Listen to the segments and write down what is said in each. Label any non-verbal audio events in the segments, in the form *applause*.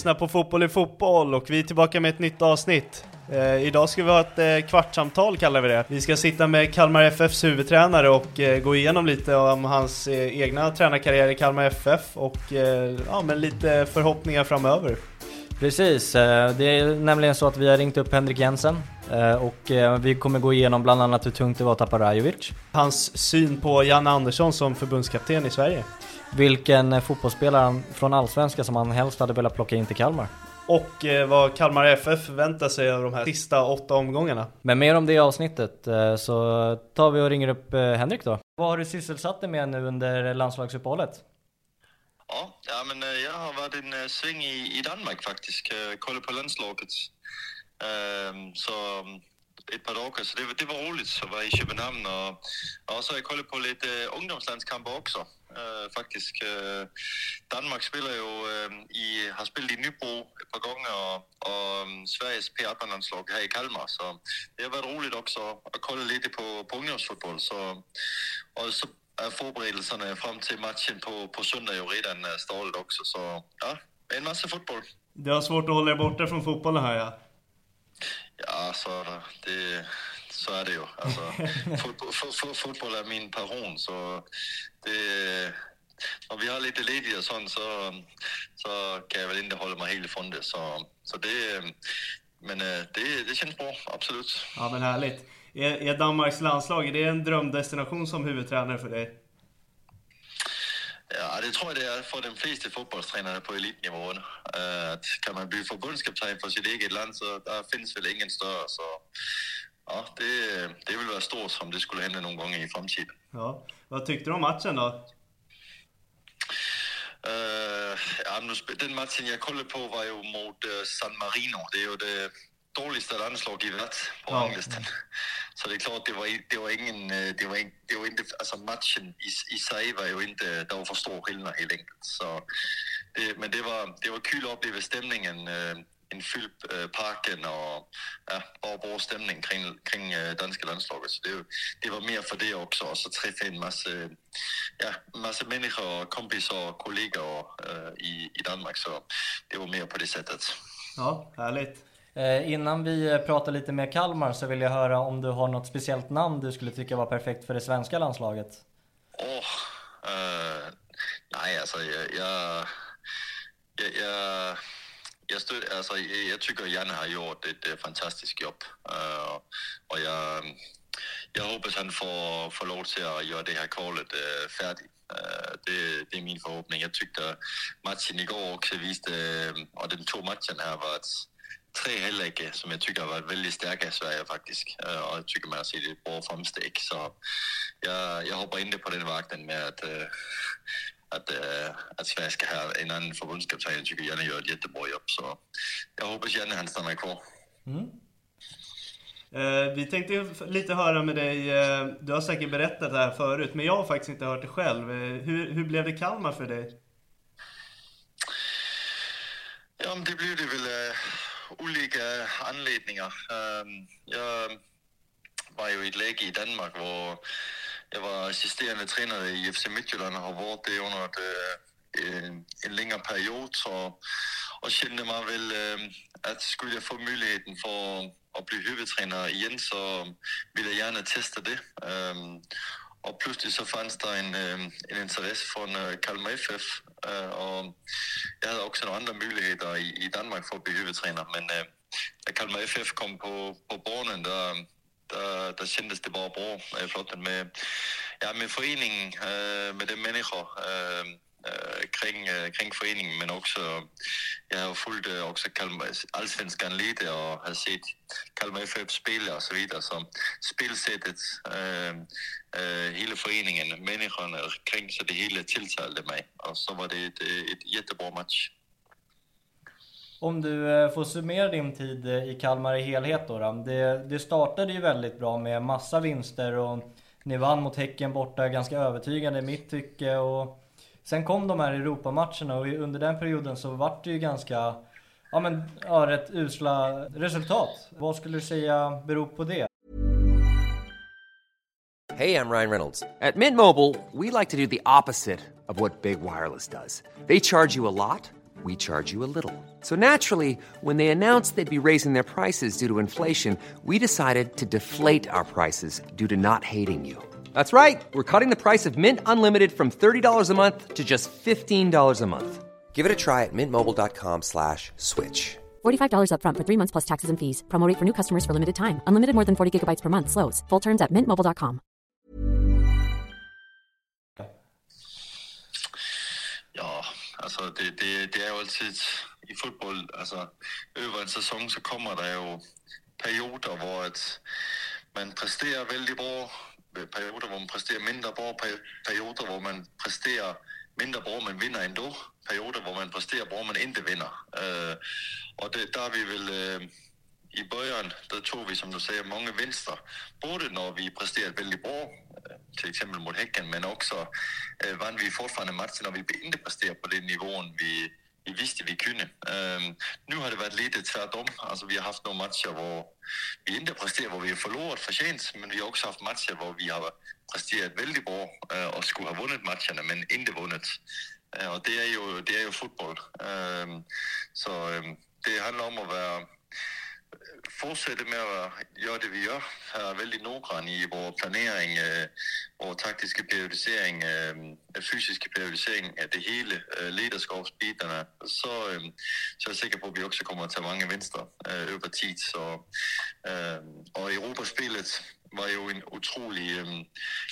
Lyssnar på Fotboll i fotboll och vi är tillbaka med ett nytt avsnitt. Eh, idag ska vi ha ett eh, kvartssamtal kallar vi det. Vi ska sitta med Kalmar FFs huvudtränare och eh, gå igenom lite om hans eh, egna tränarkarriär i Kalmar FF och eh, ja, men lite förhoppningar framöver. Precis, eh, det är nämligen så att vi har ringt upp Henrik Jensen och eh, vi kommer gå igenom bland annat hur tungt det var att tappa Rajovic. Hans syn på Janne Andersson som förbundskapten i Sverige. Vilken fotbollsspelare från Allsvenskan som han helst hade velat plocka in till Kalmar. Och vad Kalmar FF förväntar sig av de här sista åtta omgångarna. Men mer om det i avsnittet så tar vi och ringer upp Henrik då. Vad har du sysselsatt dig med nu under landslagsuppehållet? Ja, ja men jag har varit en sväng i, i Danmark faktiskt, kollat på landslaget. Um, så mm, ett par dagar, så det, det var roligt att vara i Köpenhamn och, och så har jag kollat på lite ungdomslandskamper också. Uh, faktiskt. Uh, Danmark spelar ju uh, i, har spelat i Nybro ett par gånger och, och um, Sveriges P18-landslag här i Kalmar. Så det har varit roligt också att kolla lite på, på ungdomsfotboll. Så, och så är förberedelserna fram till matchen på, på söndag ju redan eh, stålet också. Så ja, en massa fotboll. Det har svårt att hålla er borta från fotbollen här ja. Ja, så, det, så är det ju. Alltså, *laughs* fotboll, fot, fotboll är min passion, så det, om vi har lite ledigt och sånt så, så kan jag väl inte hålla mig helt ifrån det. Så, så det, men det, det känns bra, absolut. Ja, men härligt. Är, är Danmarks landslag, är det en drömdestination som huvudtränare för dig? Ja, det tror jag det är för de flesta fotbollstränare på elitnivå. Att kan man bli förbundskapten för sitt eget land så där finns väl ingen större. Så ja, det, det vill vara stort om det skulle hända någon gång i framtiden. Ja. Vad tyckte du om matchen då? Uh, ja, den matchen jag kollade på var ju mot uh, San Marino. Det är ju det dåligaste landslaget på ja. Så det är klart, det var, det var ingen, det var, det var inte, alltså matchen i, i sig var ju inte, det var för stor skillnad helt enkelt. Så det, men det var, det var kul att uppleva stämningen, en fylld parken och ja, bara bra stämning kring, kring danska landslaget. Så det, det var mer för det också, och så träffa en massa, ja, massa människor, kompisar och kollegor i, i Danmark. Så det var mer på det sättet. Ja, härligt. Eh, innan vi eh, pratar lite mer Kalmar så vill jag höra om du har något speciellt namn du skulle tycka var perfekt för det svenska landslaget? Oh, uh, nej alltså jag, jag, jag, jag, stöd, alltså, jag, jag tycker Janne har gjort ett, ett fantastiskt jobb uh, och jag, jag hoppas han får, får lov till att göra det här kvalet uh, färdigt. Uh, det, det, är min förhoppning. Jag tyckte matchen igår också visade, och de två matcherna här var att tre halvlek som jag tycker har varit väldigt starka i Sverige faktiskt. Och jag tycker man har sett ett bra framsteg. Så jag, jag hoppar inte på den vakten med att, att, att Sverige ska ha en annan förbundskapten. Jag tycker Janne gör ett jättebra jobb. Så jag hoppas Janne han stannar kvar. Mm. Eh, vi tänkte lite höra med dig, eh, du har säkert berättat det här förut, men jag har faktiskt inte hört det själv. Eh, hur, hur blev det Kalmar för dig? Ja, det blev det väl olika anledningar. Ehm, jag var ju i ett läge i Danmark där jag var assisterande tränare i FC Midtjylland och har varit det under eh, ett, en, längre period. Så, och kände mig väl ehm, att skulle jag få möjligheten för att bli huvudtränare igen så ville jag gärna testa det. Ehm, och plötsligt så fanns det en, en intresse från eh, Kalmar FF Øh, och jag hade också några andra möjligheter i, i Danmark för att bli huvudtränare men øh, när Kalmar FF kom på, på banan där, där, där kändes det bara bra. Flott med, ja, med föreningen, øh, med de människor Øh, kring, øh, kring föreningen men också jag har följt øh, också Kalmar, allsvenskan lite och har sett Kalmar FF spela och så vidare så spelsättet äh, hela föreningen, människorna kring så det hela tilltalade mig och så var det ett, ett jättebra match. Om du får summera din tid i Kalmar i helhet då, då. Det, det startade ju väldigt bra med massa vinster och ni vann mot Häcken borta ganska övertygande i mitt tycke och sen kom de här Europamatcherna och under den perioden så vart det ju ganska, ja men, ja, rätt usla resultat. Vad skulle du säga beror på det? Hej, jag Ryan Reynolds. At Mint Mobile, we like to do the opposite of what Big Wireless does. They charge you a lot we charge you a little. So naturally, when they announced they'd be raising their prices due to inflation, we decided to deflate our prices due to not hating you. That's right. We're cutting the price of Mint Unlimited from $30 a month to just $15 a month. Give it a try at mintmobile.com slash switch. $45 upfront for three months plus taxes and fees. Promo rate for new customers for limited time. Unlimited more than 40 gigabytes per month. Slows. Full terms at mintmobile.com. Ja, altså det, det, det er jo altid i fodbold, altså over en sæson, så kommer der jo perioder, hvor at man præsterer vældig bra, Øh, perioder, hvor man præsterer mindre bra, perioder, hvor man præsterer mindre bra, men vinder ändå, perioder, hvor man præsterer bra, men ikke vinder. Øh, og det, der er vi vel... Øh, i början, där tog vi, som du säger, många vinster. Både när vi presterade väldigt bra, øh, till exempel mot Häcken, men också eh, øh, vann vi fortfarande matcher när vi inte presterade på den nivån vi visste vi kunde. Um, nu har det varit lite tvärtom. Alltså, vi har haft några matcher där vi inte presterat, där vi har förlorat förtjänst, men vi har också haft matcher där vi har presterat väldigt bra øh, uh, och skulle ha vunnit matcherna, men inte vunnit. Uh, øh, och det är ju, det är ju fotboll. Um, så um, det handlar om att vara fortsætte med at gøre det, vi gør. Er väldigt noggrann i vår planering, øh, vår taktiske periodisering, eh, øh, fysiske periodisering af det hele, øh, lederskabsbiterne, så, øh, så er jeg sikker på, at vi også kommer at tage mange venstre øh, over tid. Så, øh, og Europaspillet var jo en utrolig øh,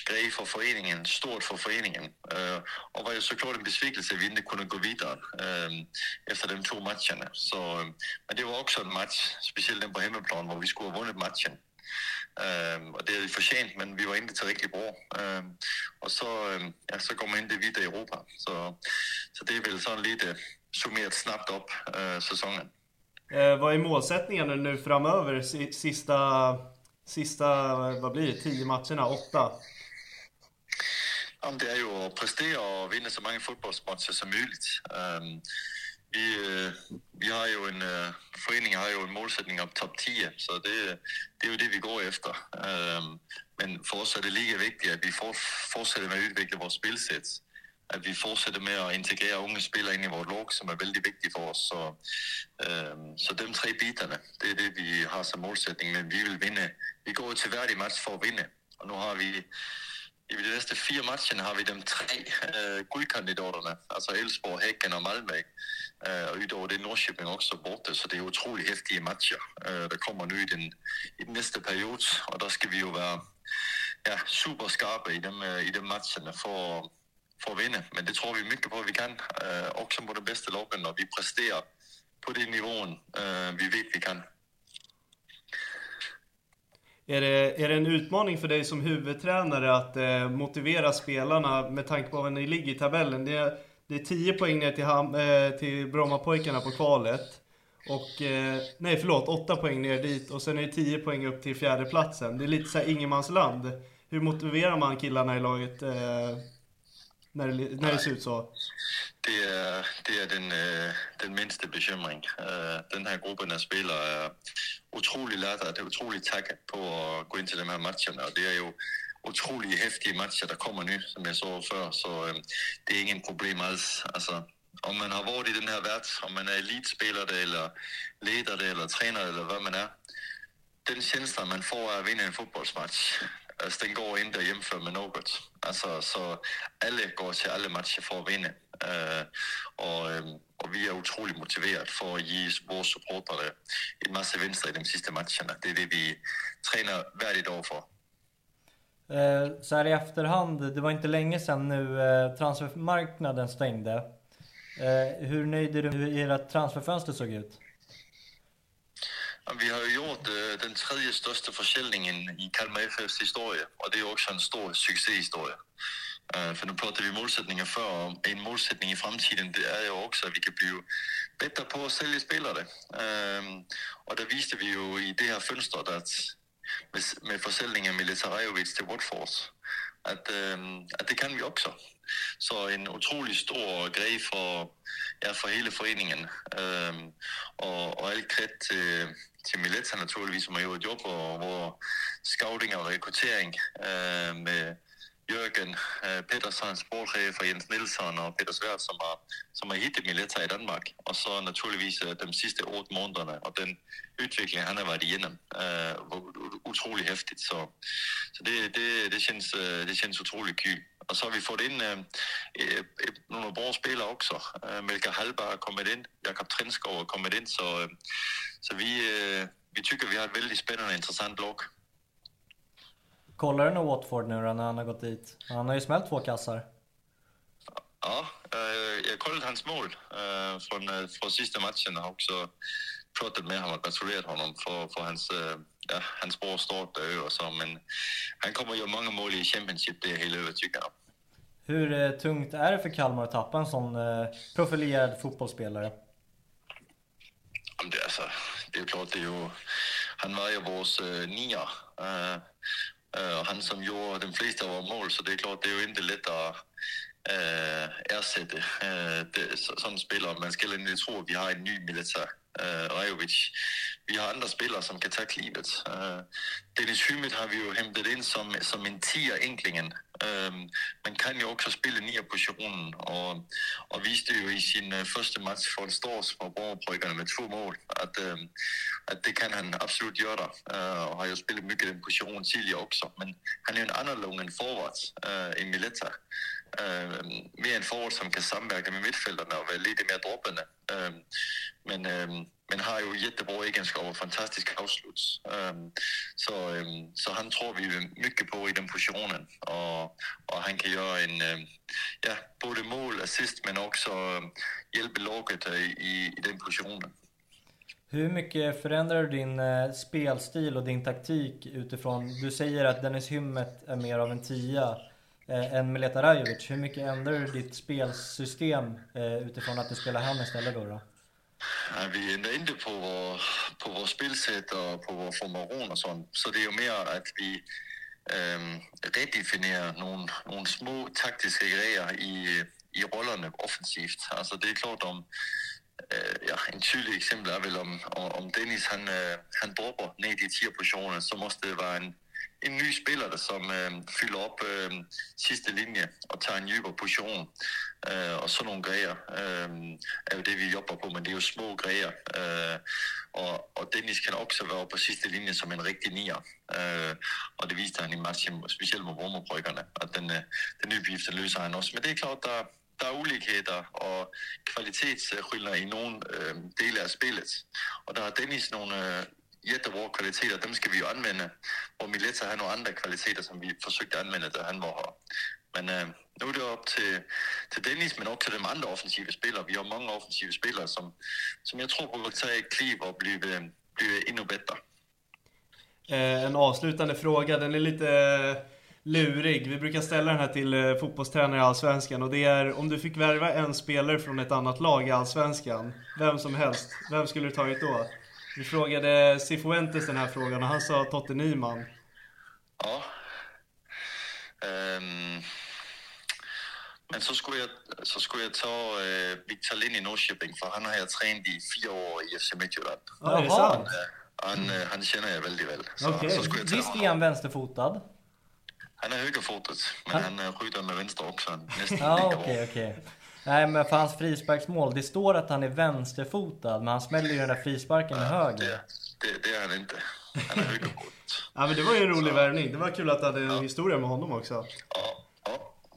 grej for foreningen, stort for foreningen, øh, og var jo så klart en besvikelse, at vi ikke kunne gå videre øh, efter de to matcherne. Så, øh, men det var også en match, specielt den på hemmeplan, hvor vi skulle have vundet matchen. Øh, og det havde vi fortjent, men vi var ikke rigtig bra. Øh, og så, øh, ja, så går man ikke videre i Europa. Så, så det er vel sådan lidt øh, summeret snabbt op øh, säsongen. Eh, øh, vad är målsättningarna nu framöver, sista sista, vad blir det, tio matcherna, åtta? Ja, det är ju att prestera och vinna så många fotbollsmatcher som möjligt. Um, vi, vi har ju en, föreningen har ju en målsättning om topp 10, så det, det är ju det vi går efter. Um, men för oss är det lika viktigt att vi fortsätter med att utveckla vårt spelsätt att vi fortsätter med att integrera unga spelare in i vårt lag, som är väldigt viktigt för oss. Så, øh, så de tre bitarna, det är det, vi har som målsättning. men vi vill vinna. Vi går till varje match för att vinna. Och nu har vi i de nästa fyra matcherna har vi de tre øh, äh, guldkandidaterna, alltså Elfsborg, Häcken och Malmö. Äh, øh, och utöver det är Norrköping också borta. så det är otroligt häftiga matcher, øh, Äh, det kommer nu i den, i den nästa period och der ska vi ju vara ja, superskarpa i de i de matcherna för för att vinna, Men det tror vi mycket på, att vi kan. Øh, uh, också på de bästa lagen, och vi presterar på den nivån uh, vi vet vi kan. Är det, är det en utmaning för dig som huvudtränare att eh, motivera spelarna med tanke på var ni ligger i tabellen? Det är, det är 10 poäng ner till, ham, eh, till Brommapojkarna på kvalet. Och, eh, nej förlåt, 8 poäng ner dit och sen är det 10 poäng upp till fjärde platsen. Det är lite så här ingenmansland. Hur motiverar man killarna i laget eh, när det, när det ser ut så? Det är, det är den, øh, den minsta bekymring. Øh, den här gruppen av spelare är otroligt laddade, det är otroligt taggade på att gå in till de här matcherna. Och det är ju otroligt häftiga matcher, som kommer nu, som jag sa förr. så øh, det är ingen problem alls. Alltså, om man har varit i den här världen, om man är elitspelare eller ledare eller tränare eller vad man är, den känslan man får av att vinna en fotbollsmatch, alltså, den går inte att jämföra med något. Alltså, så alla går till alla matcher för att vinna. Uh, och, eh, och, vi är otroligt motiverade för att ge våra supportrar en massa vinster i de sista matcherna. Det är det vi tränar varje dag för. Uh, så här i efterhand, det var inte länge sedan nu uh, transfermarknaden stängde. hur nöjd är du med hur ert transferfönster såg ut? Vi har ju gjort øh, den tredje största försäljningen i Kalmar FFs historia och det är också en stor succéhistoria. Uh, för nu pratar vi målsättningar för och en målsättning i framtiden det är ju också att vi kan bli bättre på att sälja spelare. Uh, och där visste vi ju i det här fönstret att med, med försäljningen Militarejovic till Watford att, ehm, att det kan vi också. Så en otroligt stor grej för, ja, för hela föreningen. och, ehm, och all kredd till till Mileta naturligtvis, som har gjort jobb och vår scouting och rekrytering ehm, med, Jörgen eh, Pettersson, sportchef och Jens Nilsson och Peter Svärd som har, som har hittat Mileta i Danmark. Och så naturligtvis eh, de sista åtta månaderna och den utveckling han har varit igenom. Uh, eh, var utrolig. Så, så det, det, det, känns, det känns otroligt kul. Och så har vi fått in äh, øh, bra spelare också. Äh, Melker Hallberg har kommit in, Jakob Trinskov har kommit in. så, så vi, äh, vi tycker vi har ett väldigt spännande intressant lag. Kollar du nog Watford nu då när han har gått dit? Han har ju smält två kassar. Ja, øh, jag kollade hans mål øh, från, øh, från sista matchen och också pratat med honom och gratulerat honom för, för hans, ja, hans bra start där och så. Men han kommer göra många mål i Championship, det är jag helt övertygad om. Hur eh, tungt är det för Kalmar att tappa en sån eh, profilerad fotbollsspelare? Det, altså, det jo klart, det er jo, han var jo vores øh, Uh, han som gjorde de flesta av våra mål, så det är klart, det är ju inte lätt att uh, ersätta uh, det, så, sådan. Man ska inte tro, att vi har en ny militär øh, Rajovic. Vi har andra spelare som kan ta livet. Øh, Dennis Hymet har vi ju hämtat in som, som en tia enklingen. Øh, man kan ju också spela nier positionen, och, och viste ju i sin øh, första match från en på borgerbryggerne med två mål, att øh, att det kan han absolut göra. der, øh, och har ju spelat mycket den positionen tidigare också. Men han är ju en annorlunda forward øh, än Mileta. Eh, uh, mere en forward, som kan samverka med mittfältarna och vara lite mer droppande. Uh, men, uh, men har ju jättebra egenskaper och fantastisk avslut. Så, øh, så han tror vi mycket på i den positionen, och, och han kan göra en, ja, både mål, assist, men också hjälpa laget i, i den positionen. Hur mycket förändrar du din spelstil och din taktik utifrån, du säger att Dennis Hymmet är mer av en tia eh, än Mileta Rajovic. Hur mycket ändrar du ditt spelsystem eh, utifrån att du spelar han istället då? då? Ja, vi ändrar inte på vår, på vår spelsätt och på vår formation och sånt. Så det är ju mer att vi ähm, redefinierar någon, någon små taktiska grejer i, i rollerna offensivt. Alltså det är klart om eh, ja, en tydlig exempel är väl om, om Dennis han, eh, han droppar ner i 10 positioner, så måste det vara en, en ny spelare som øh, fyller op øh, sidste linje og tager en dybere position. Øh, og sådan nogle grejer øh, er jo det, vi jobber på, men det er jo små grejer. Øh, og, og Dennis kan også være på sidste linje som en rigtig nier. Øh, og det viste han i matchen, specielt mot Romerbryggerne, at den, øh, den uppgiften løser han også. Men det er klart, der, der er ulikheder og kvalitetsskillnader i nogle øh, dele af spillet. Og der har Dennis nogle øh, jättebra kvaliteter, dem ska vi ju använda. Och Mileta har några andra kvaliteter, som vi försökte använda där han var här. Men äh, nu är det upp till, till Dennis, men också de andra offensiva spelarna. Vi har många offensiva spelare som, som jag tror kommer ta kliv och øh, bli, bli ännu bättre. Eh, en avslutande fråga, den är lite eh, lurig. Vi brukar ställa den här till eh, fotbollstränare i Allsvenskan och det är om du fick värva en spelare från ett annat lag i Allsvenskan, vem som helst, vem skulle du tagit då? Vi frågade Cifuentes den här frågan och han sa Totte Nyman. Ja. Øhm, men så skulle jeg, så skulle jeg tage øh, Victor Lind i Norrköping, for han har jeg trænet i fire år i FC Midtjylland. Ja, det är Jaha. sant. Han, øh, han känner jag väldigt väl. Så, Okej. så skulle jag ta Visst är han vänsterfotad? Han är högerfotet, men Han- han, han skjuter med vänster också. Nästan lika okej, bra. okej. Nej, men för hans frisparksmål, det står att han är vänsterfotad, men han smäller ju den där frisparken med höger. Det, det, det är han inte. Han är högerfotet. *laughs* Ja men det var ju en rolig värvning. Det var kul att du hade en historia med honom också. Ja,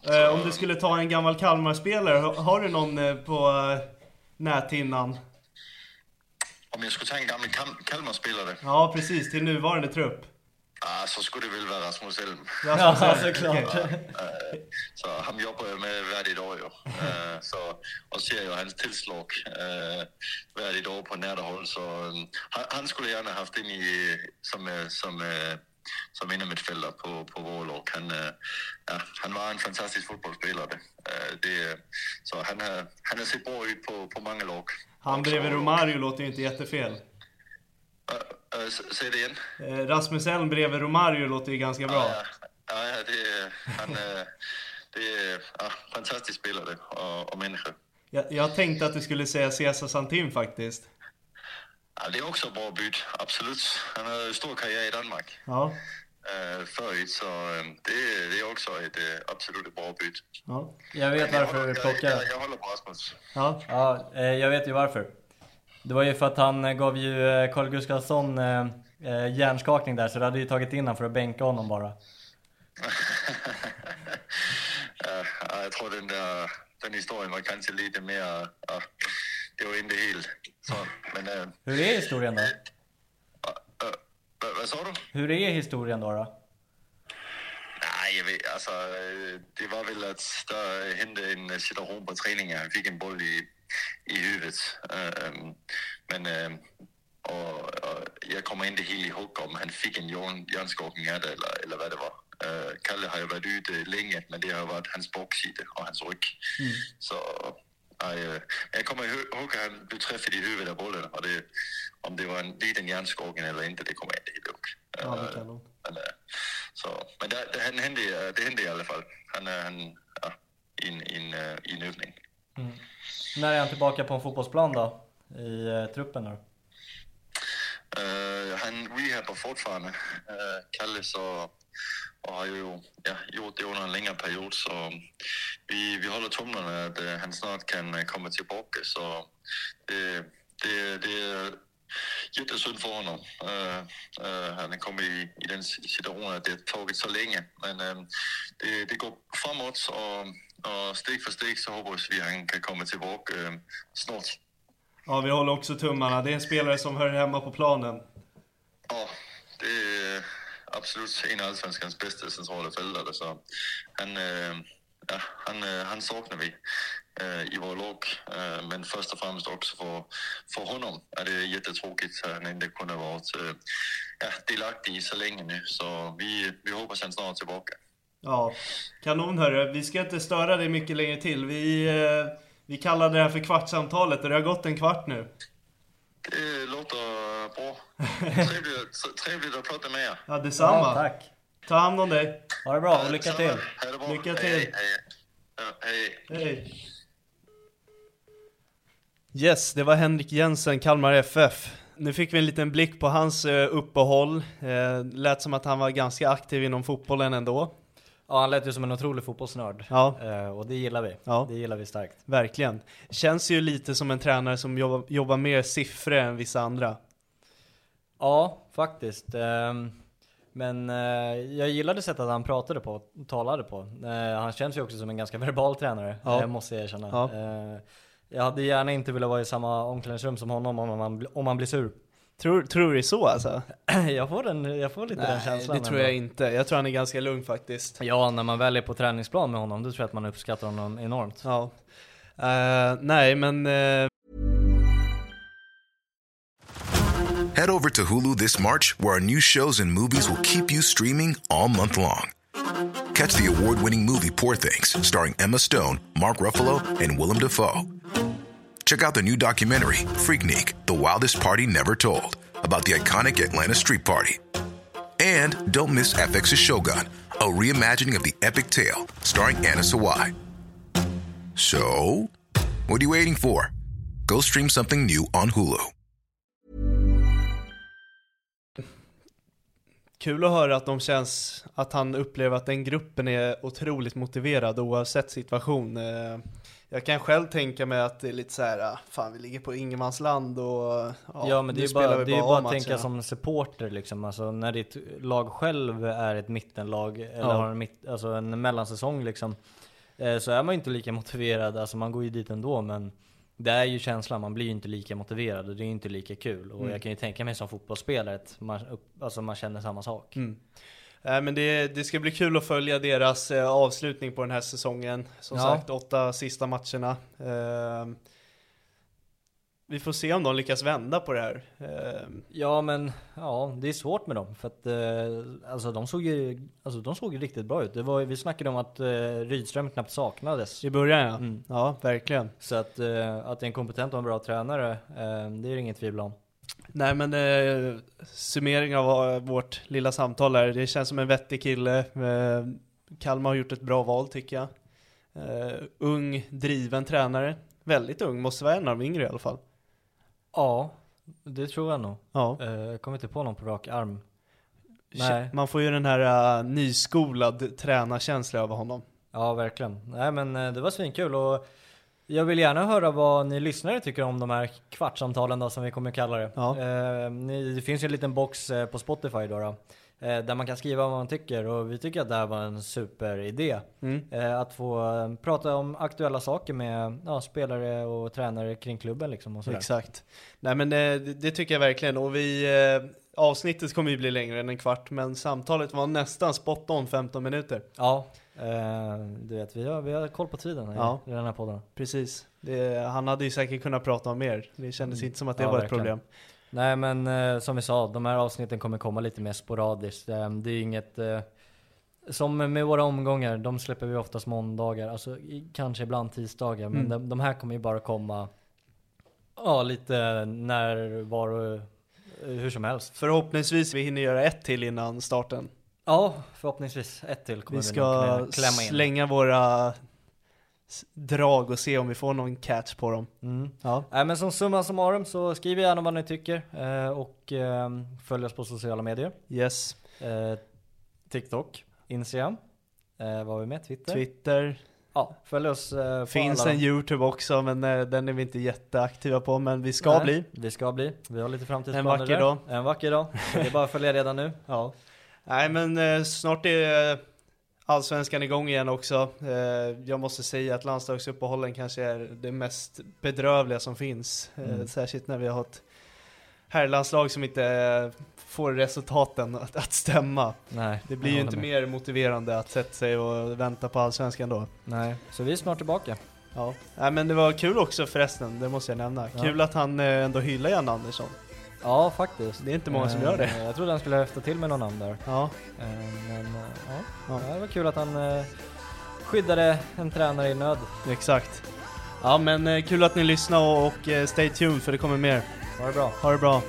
ja. Eh, om du skulle ta en gammal Kalmar-spelare, har- har du någon eh, på eh, näthinnan? Om jag skulle ta en gammal Kal- Kalmar-spelare, Ja precis, till nuvarande trupp. Ah, så skulle det väl vara Rasmus Elm. Ja, Rasmus Elm. såklart. Eh, Så han jobbar jag med varje dag ju. Eh, Så, och ser ju hans tillslag eh, varje dag på nära håll. Så han, skulle gärna haft in i, som, som, som innermittfältare på, på vår lag. Han, ja, han var en fantastisk fotbollsspelare. Det, så han har, han har sett bra ut på, på många lag. Han bredvid Romario låter ju inte jättefel. Eh, s- Säg det igen. Eh, Rasmus Elm bredvid Romario låter ju ganska bra. Ja, ja, det, är- han, det är ja, fantastisk spelare och, och människa. Jag, jag tänkte att du skulle säga Cesar Santin faktiskt. Ja, det är också bra bud, absolut. Han har ju stor karriär i Danmark. Ja. øh, förut, så det, det är också ett absolut bra byte. Ja. Jag vet jag, varför håller, du jag, plockar. jag, jag håller på Rasmus. Ja. Ja, jag vet ju varför. Det var ju för att han eh, gav ju eh, Carl Gustafsson eh, hjärnskakning där, så det hade ju tagit in honom för att bänka honom bara. *laughs* Ja, ja, jag tror den där den historien var kanske lite mer, ja, det var inte helt så. Men Hur är historien då? hvad så du? Hur är historien då? då? Nej, jag vet, alltså det var väl att där hände en situation på träningen. Han fick en boll i, i huvudet. Ähm, men ähm, och, jag kommer inte helt ihåg om han fick en hjärn, hjärnskakning av det eller, eller vad det var. Äh, Kalle har ju varit ute länge, men det har varit hans baksida och hans rygg. Så nej, äh, jag kommer ihåg att han blev träffad i huvudet av bollen och det, om det var en liten hjärnskakning eller inte, det kommer jag inte helt ihåg. Ja, det kan nog. men, äh, så, men det, det, hände, øh, det hände i alla fall. Han han, ja, i, en, i, en, i en övning. Mm. När är han tillbaka på en fotbollsplan då? I eh, truppen nu? Uh, eh, han rehabbar fortfarande. Uh, Kalle så, och har ju ja, gjort det under en längre period så vi, vi håller tummarna att uh, han snart kan uh, komma tillbaka. Så det, det, det är jättesynd för honom. Uh, uh, han kommer i, i den situationen att det har tagit så länge. Men uh, det, det går framåt och, och steg för steg så hoppas vi han kan komma tillbaka uh, snart. ja, vi håller också tummarna. Det är en spelare som hör hemma på planen. Ja, det är absolut en av allsvenskans bästa centrala fältare. Så han, eh, ja, han, eh, han saknar vi eh, i vår lag. Eh, Men först och främst också för, för honom är det jättetråkigt att han inte kunde varit eh, ja, delaktig i så länge nu. Så vi, vi hoppas han snart är tillbaka. Ja, kanon hörru. Vi ska inte störa dig mycket längre till. Vi, eh, vi kallade det här för kvartssamtalet och det har gått en kvart nu. Det låter bra. *laughs* Trevligt, trevligt att prata med er. Ja, detsamma. Ja, tack. Ta hand om dig. Ha det bra och lycka till. Lycka till. Hej, hej. Ja, hej. Hej. Yes, det var Henrik Jensen, Kalmar FF. Nu fick vi en liten blick på hans eh, uppehåll. Eh, lät som att han var ganska aktiv inom fotbollen ändå. Ja, han lät ju som en otrolig fotbollsnörd. Ja. Eh, och det gillar vi. Ja. Det gillar vi starkt. Verkligen. Känns ju lite som en tränare som jobbar, jobbar mer siffror än vissa andra. Ja, faktiskt. Ehm, Men eh, jag gillade sättet han pratade på, talade på. Eh, Han känns ju också som en ganska *laughs* verbal tränare, Ja. eh, måste jag erkänna. Ja. Eh, Jag hade gärna inte velat vara i samma omklädningsrum som honom om man, om man blir sur. Tror, tror du det är så alltså? *clears throat* Jag får, den, jag får lite den Nej, känslan. det tror ändå. jag inte. Jag tror han är ganska lugn faktiskt. Ja, när man väl är på träningsplan med honom, då tror jag att man uppskattar honom enormt. Ja. Eh, nej, men eh, Head over to Hulu this March, where our new shows and movies will keep you streaming all month long. Catch the award winning movie Poor Things, starring Emma Stone, Mark Ruffalo, and Willem Dafoe. Check out the new documentary, Freaknik The Wildest Party Never Told, about the iconic Atlanta Street Party. And don't miss FX's Shogun, a reimagining of the epic tale, starring Anna Sawai. So, what are you waiting for? Go stream something new on Hulu. kul att höra att de känns, att han upplever att den gruppen är otroligt motiverad oavsett situation. Eh, jag kan själv tänka mig att det är lite så här, ah, fan vi ligger på ingenmansland och Ja, men det är bara, det är bara att tänka som supporter liksom. Alltså när ditt lag själv är ett mittenlag eller Ja. har en, mitt, alltså en mellansäsong liksom. Eh, så är man ju inte lika motiverad, alltså man går ju dit ändå men det är ju känslan, man blir ju inte lika motiverad och det är ju inte lika kul. Och Mm. jag kan ju tänka mig som fotbollsspelare att man, alltså man känner samma sak. Mm. Nej, men det, det ska bli kul att följa deras eh, avslutning på den här säsongen. Som Ja. sagt, åtta sista matcherna. Eh, vi får se om de lyckas vända på det här. Eh, Ja men, ja det är svårt med dem för att eh, alltså de såg ju, alltså de såg ju riktigt bra ut. Det var, vi snackade om att eh, Rydström knappt saknades. I början ja. Mm. Ja, verkligen. Så att, eh, att det är en kompetent och en bra tränare, eh, det är det inget tvivel om. Nej men eh, summering av eh, vårt lilla samtal här. Det känns som en vettig kille. Eh, Kalmar har gjort ett bra val tycker jag. Eh, ung, driven tränare. Väldigt ung, måste vara en av de yngre i alla fall. Ja, det tror jag nog. Ja. Eh, kommer inte på någon på rak arm. Nej. Man får ju den här uh, nyskolad tränarkänsla över honom. Ja, verkligen. Nej, men eh, det var svinkul och jag vill gärna höra vad ni lyssnare tycker om de här kvartssamtalen då, som vi kommer kalla det. Ja. Eh, ni, det finns ju en liten box eh, på Spotify då, då eh, där man kan skriva vad man tycker och vi tycker att det här var en superidé. Mm. Eh, att få eh, prata om aktuella saker med ja, spelare och tränare kring klubben liksom och sådär. Exakt. Nej men eh, det, det tycker jag verkligen och vi, avsnittet kommer ju bli längre än en kvart men samtalet var nästan spot on 15 minuter. Ja, du vet vi har, vi har koll på tiden Ja. i den här podden. Precis. Det, han hade ju säkert kunnat prata om mer. Det kändes Mm. inte som att det Ja, var ett verkligen. problem. Nej men eh, som vi sa, de här avsnitten kommer komma lite mer sporadiskt. Eh, det är inget, eh, som med våra omgångar, de släpper vi oftast måndagar, alltså i, kanske ibland tisdagar. Men Mm. de, de här kommer ju bara komma, ja lite när, var och eh, hur som helst. Förhoppningsvis vi hinner göra ett till innan starten. Ja, förhoppningsvis ett till kommer Vi vi, ska slänga våra drag och se om vi får någon catch på dem. Mm. Ja. Nej men som summa summarum så skriv gärna vad ni tycker eh, och eh, följ oss på sociala medier. Yes. Eh, TikTok, Instagram, eh, vad har vi med? Twitter? Twitter. Ja, följ oss eh, Finns en. YouTube också men eh, den är vi inte jätteaktiva på men vi ska Nej, bli. Vi ska bli. Vi har lite framtidsplaner En vacker där. dag. En vacker dag. Så *laughs* det är bara att följa redan nu. Ja. Nej men eh, snart är eh, Allsvenskan igång igen också. Eh, jag måste säga att landslagsuppehållen kanske är det mest bedrövliga som finns. Eh, Mm. särskilt när vi har ett herrlandslag som inte eh, får resultaten att, att stämma. Nej, Det blir ju inte med. mer motiverande att sätta sig och vänta på Allsvenskan då. Nej, så vi är snart tillbaka. Ja. Nej men det var kul också förresten, det måste jag nämna. Ja. Kul att han eh, ändå hyllar Jan Andersson. Ja, faktiskt. Det är inte många som gör det. Eh, Jag trodde han skulle höfta till med någon namn där. Ja. Eh, Men eh, ja, Ja. det var kul att han skyddade en tränare i nöd. Exakt. Ja men kul att ni lyssnade och, stay tuned för det kommer mer. Ha det bra. Ha det bra.